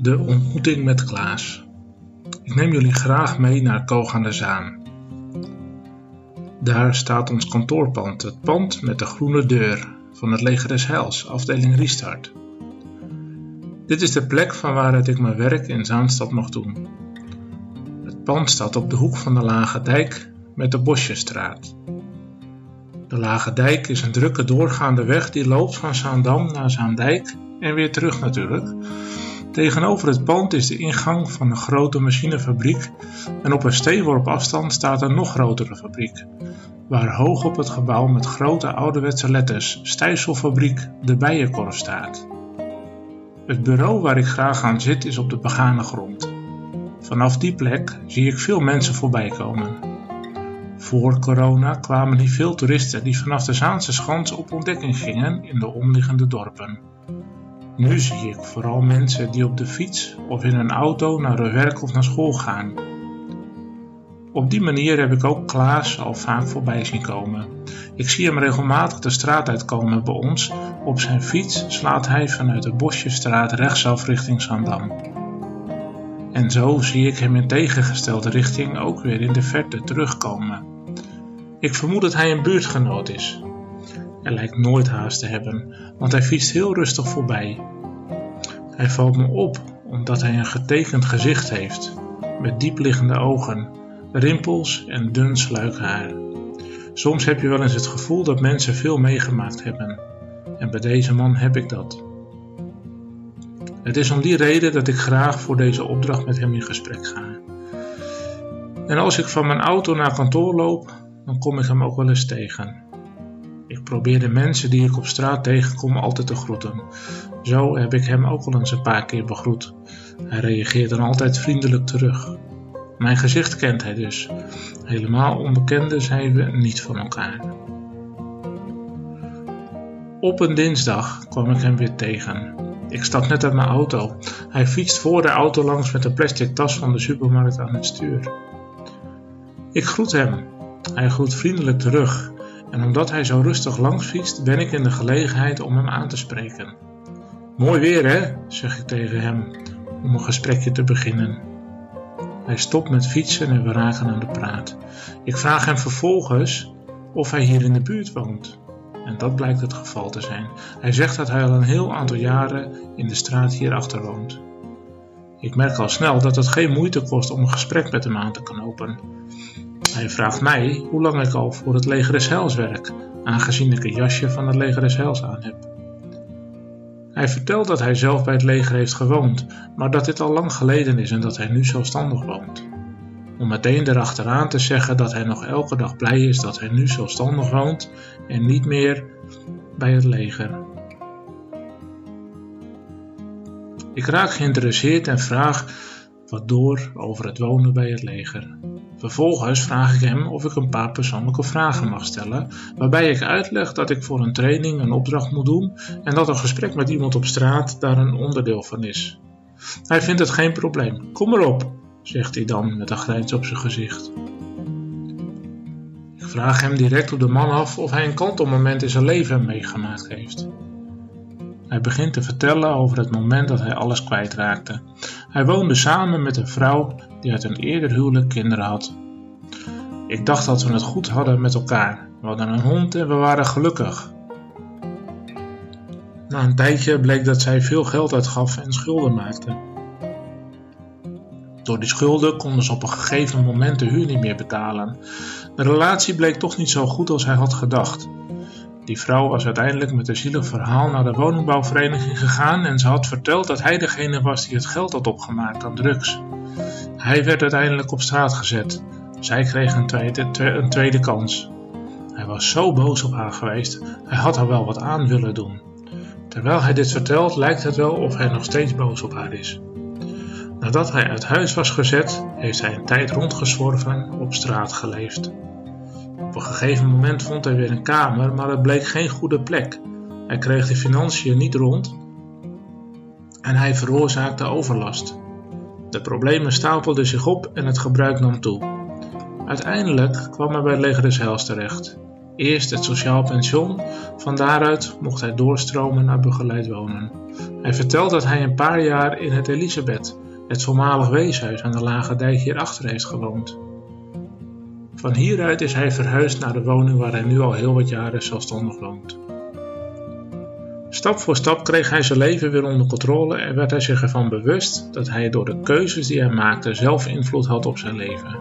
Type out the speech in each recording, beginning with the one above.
De ontmoeting met Klaas. Ik neem jullie graag mee naar Koog aan de Zaan. Daar staat ons kantoorpand, het pand met de groene deur van het Leger des Heils, afdeling Riestart. Dit is de plek van waaruit ik mijn werk in Zaanstad mag doen. Het pand staat op de hoek van de Lage Dijk met de Bosjestraat. De Lage Dijk is een drukke doorgaande weg die loopt van Zaandam naar Zaandijk en weer terug natuurlijk. Tegenover het pand is de ingang van een grote machinefabriek en op een steenworp afstand staat een nog grotere fabriek, waar hoog op het gebouw met grote ouderwetse letters Stijsselfabriek de Bijenkorf staat. Het bureau waar ik graag aan zit is op de begane grond. Vanaf die plek zie ik veel mensen voorbij komen. Voor corona kwamen hier veel toeristen die vanaf de Zaanse Schans op ontdekking gingen in de omliggende dorpen. Nu zie ik vooral mensen die op de fiets of in een auto naar hun werk of naar school gaan. Op die manier heb ik ook Klaas al vaak voorbij zien komen. Ik zie hem regelmatig de straat uitkomen bij ons. Op zijn fiets slaat hij vanuit de Bosjestraat rechtsaf richting Zandam. En zo zie ik hem in tegengestelde richting ook weer in de verte terugkomen. Ik vermoed dat hij een buurtgenoot is. Hij lijkt nooit haast te hebben, want hij fietst heel rustig voorbij. Hij valt me op omdat hij een getekend gezicht heeft, met diepliggende ogen, rimpels en dun sluik haar. Soms heb je wel eens het gevoel dat mensen veel meegemaakt hebben, en bij deze man heb ik dat. Het is om die reden dat ik graag voor deze opdracht met hem in gesprek ga. En als ik van mijn auto naar kantoor loop, dan kom ik hem ook wel eens tegen. Ik probeer de mensen die ik op straat tegenkom altijd te groeten. Zo heb ik hem ook al eens een paar keer begroet. Hij reageert dan altijd vriendelijk terug. Mijn gezicht kent hij dus. Helemaal onbekenden zijn we niet van elkaar. Op een dinsdag kwam ik hem weer tegen. Ik stap net uit mijn auto. Hij fietst voor de auto langs met een plastic tas van de supermarkt aan het stuur. Ik groet hem. Hij groet vriendelijk terug en omdat hij zo rustig langs fietst, ben ik in de gelegenheid om hem aan te spreken. Mooi weer hè, zeg ik tegen hem om een gesprekje te beginnen. Hij stopt met fietsen en we raken aan de praat. Ik vraag hem vervolgens of hij hier in de buurt woont. En dat blijkt het geval te zijn. Hij zegt dat hij al een heel aantal jaren in de straat hierachter woont. Ik merk al snel dat het geen moeite kost om een gesprek met hem aan te knopen. Hij vraagt mij hoe lang ik al voor het leger des Heils werk, aangezien ik een jasje van het leger des Heils aan heb. Hij vertelt dat hij zelf bij het leger heeft gewoond, maar dat dit al lang geleden is en dat hij nu zelfstandig woont. Om meteen erachteraan te zeggen dat hij nog elke dag blij is dat hij nu zelfstandig woont en niet meer bij het leger. Ik raak geïnteresseerd en vraag wat door over het wonen bij het leger. Vervolgens vraag ik hem of ik een paar persoonlijke vragen mag stellen, waarbij ik uitleg dat ik voor een training een opdracht moet doen en dat een gesprek met iemand op straat daar een onderdeel van is. Hij vindt het geen probleem. Kom erop, zegt hij dan met een grijns op zijn gezicht. Ik vraag hem direct op de man af of hij een kantelmoment in zijn leven meegemaakt heeft. Hij begint te vertellen over het moment dat hij alles kwijtraakte. Hij woonde samen met een vrouw die uit een eerder huwelijk kinderen had. Ik dacht dat we het goed hadden met elkaar. We hadden een hond en we waren gelukkig. Na een tijdje bleek dat zij veel geld uitgaf en schulden maakte. Door die schulden konden ze op een gegeven moment de huur niet meer betalen. De relatie bleek toch niet zo goed als hij had gedacht. Die vrouw was uiteindelijk met een zielig verhaal naar de woningbouwvereniging gegaan en ze had verteld dat hij degene was die het geld had opgemaakt aan drugs. Hij werd uiteindelijk op straat gezet. Zij kreeg een tweede, een tweede kans. Hij was zo boos op haar geweest, hij had haar wel wat aan willen doen. Terwijl hij dit vertelt, lijkt het wel of hij nog steeds boos op haar is. Nadat hij uit huis was gezet, heeft hij een tijd rondgezworven op straat geleefd. Op een gegeven moment vond hij weer een kamer, maar het bleek geen goede plek. Hij kreeg de financiën niet rond en hij veroorzaakte overlast. De problemen stapelden zich op en het gebruik nam toe. Uiteindelijk kwam hij bij leger des Heils terecht. Eerst het sociaal pension, van daaruit mocht hij doorstromen naar begeleid wonen. Hij vertelt dat hij een paar jaar in het Elisabeth, het voormalig weeshuis aan de Lage Dijk hierachter heeft gewoond. Van hieruit is hij verhuisd naar de woning waar hij nu al heel wat jaren zelfstandig woont. Stap voor stap kreeg hij zijn leven weer onder controle en werd hij zich ervan bewust dat hij door de keuzes die hij maakte zelf invloed had op zijn leven.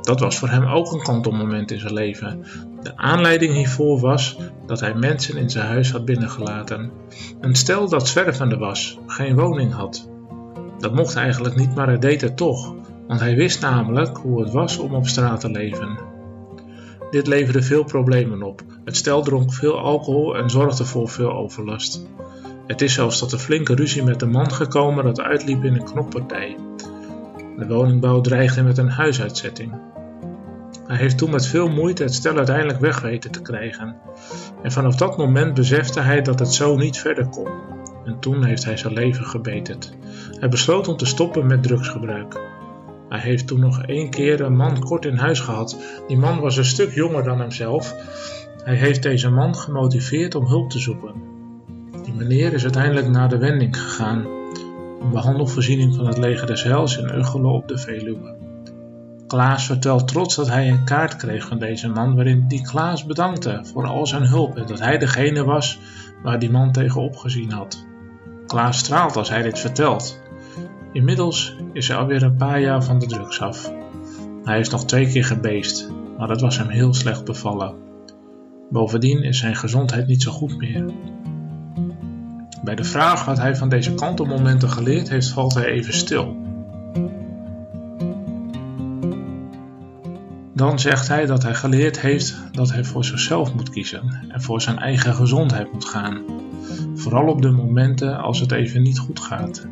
Dat was voor hem ook een kantelmoment in zijn leven. De aanleiding hiervoor was dat hij mensen in zijn huis had binnengelaten. Een stel dat zwervende was, geen woning had. Dat mocht eigenlijk niet, maar hij deed het toch, want hij wist namelijk hoe het was om op straat te leven. Dit leverde veel problemen op. Het stel dronk veel alcohol en zorgde voor veel overlast. Het is zelfs tot een flinke ruzie met de man gekomen dat uitliep in een knoppartij. De woningbouw dreigde met een huisuitzetting. Hij heeft toen met veel moeite het stel uiteindelijk weg weten te krijgen. En vanaf dat moment besefte hij dat het zo niet verder kon. En toen heeft hij zijn leven gebeterd. Hij besloot om te stoppen met drugsgebruik. Hij heeft toen nog één keer een man kort in huis gehad. Die man was een stuk jonger dan hemzelf. Hij heeft deze man gemotiveerd om hulp te zoeken. Die meneer is uiteindelijk naar de wending gegaan. Een behandelvoorziening van het leger des Heils in Uggelen op de Veluwe. Klaas vertelt trots dat hij een kaart kreeg van deze man waarin die Klaas bedankte voor al zijn hulp en dat hij degene was waar die man tegen opgezien had. Klaas straalt als hij dit vertelt. Inmiddels is hij alweer een paar jaar van de drugs af. Hij heeft nog twee keer gebeest, maar dat was hem heel slecht bevallen. Bovendien is zijn gezondheid niet zo goed meer. Bij de vraag wat hij van deze kantelmomenten geleerd heeft, valt hij even stil. Dan zegt hij dat hij geleerd heeft dat hij voor zichzelf moet kiezen en voor zijn eigen gezondheid moet gaan. Vooral op de momenten als het even niet goed gaat.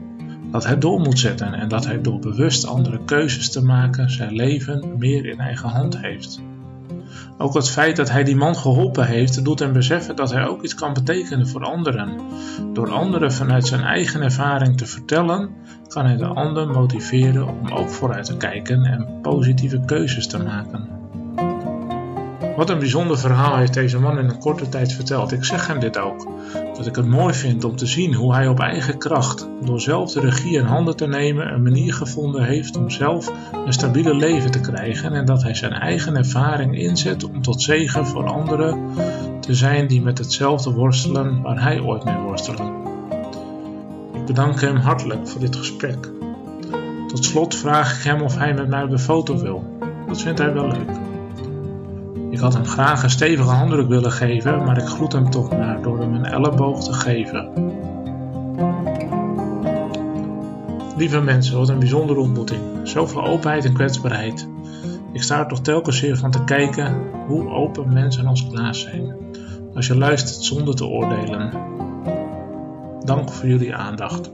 Dat hij door moet zetten en dat hij door bewust andere keuzes te maken zijn leven meer in eigen hand heeft. Ook het feit dat hij die man geholpen heeft, doet hem beseffen dat hij ook iets kan betekenen voor anderen. Door anderen vanuit zijn eigen ervaring te vertellen, kan hij de ander motiveren om ook vooruit te kijken en positieve keuzes te maken. Wat een bijzonder verhaal heeft deze man in een korte tijd verteld. Ik zeg hem dit ook. Dat ik het mooi vind om te zien hoe hij op eigen kracht, door zelf de regie in handen te nemen, een manier gevonden heeft om zelf een stabiele leven te krijgen. En dat hij zijn eigen ervaring inzet om tot zegen voor anderen te zijn die met hetzelfde worstelen waar hij ooit mee worstelde. Ik bedank hem hartelijk voor dit gesprek. Tot slot vraag ik hem of hij met mij op de foto wil. Dat vindt hij wel leuk. Ik had hem graag een stevige handdruk willen geven, maar ik groet hem toch maar door hem een elleboog te geven. Lieve mensen, wat een bijzondere ontmoeting. Zoveel openheid en kwetsbaarheid. Ik sta er toch telkens weer van te kijken hoe open mensen als Klaas zijn. Als je luistert zonder te oordelen. Dank voor jullie aandacht.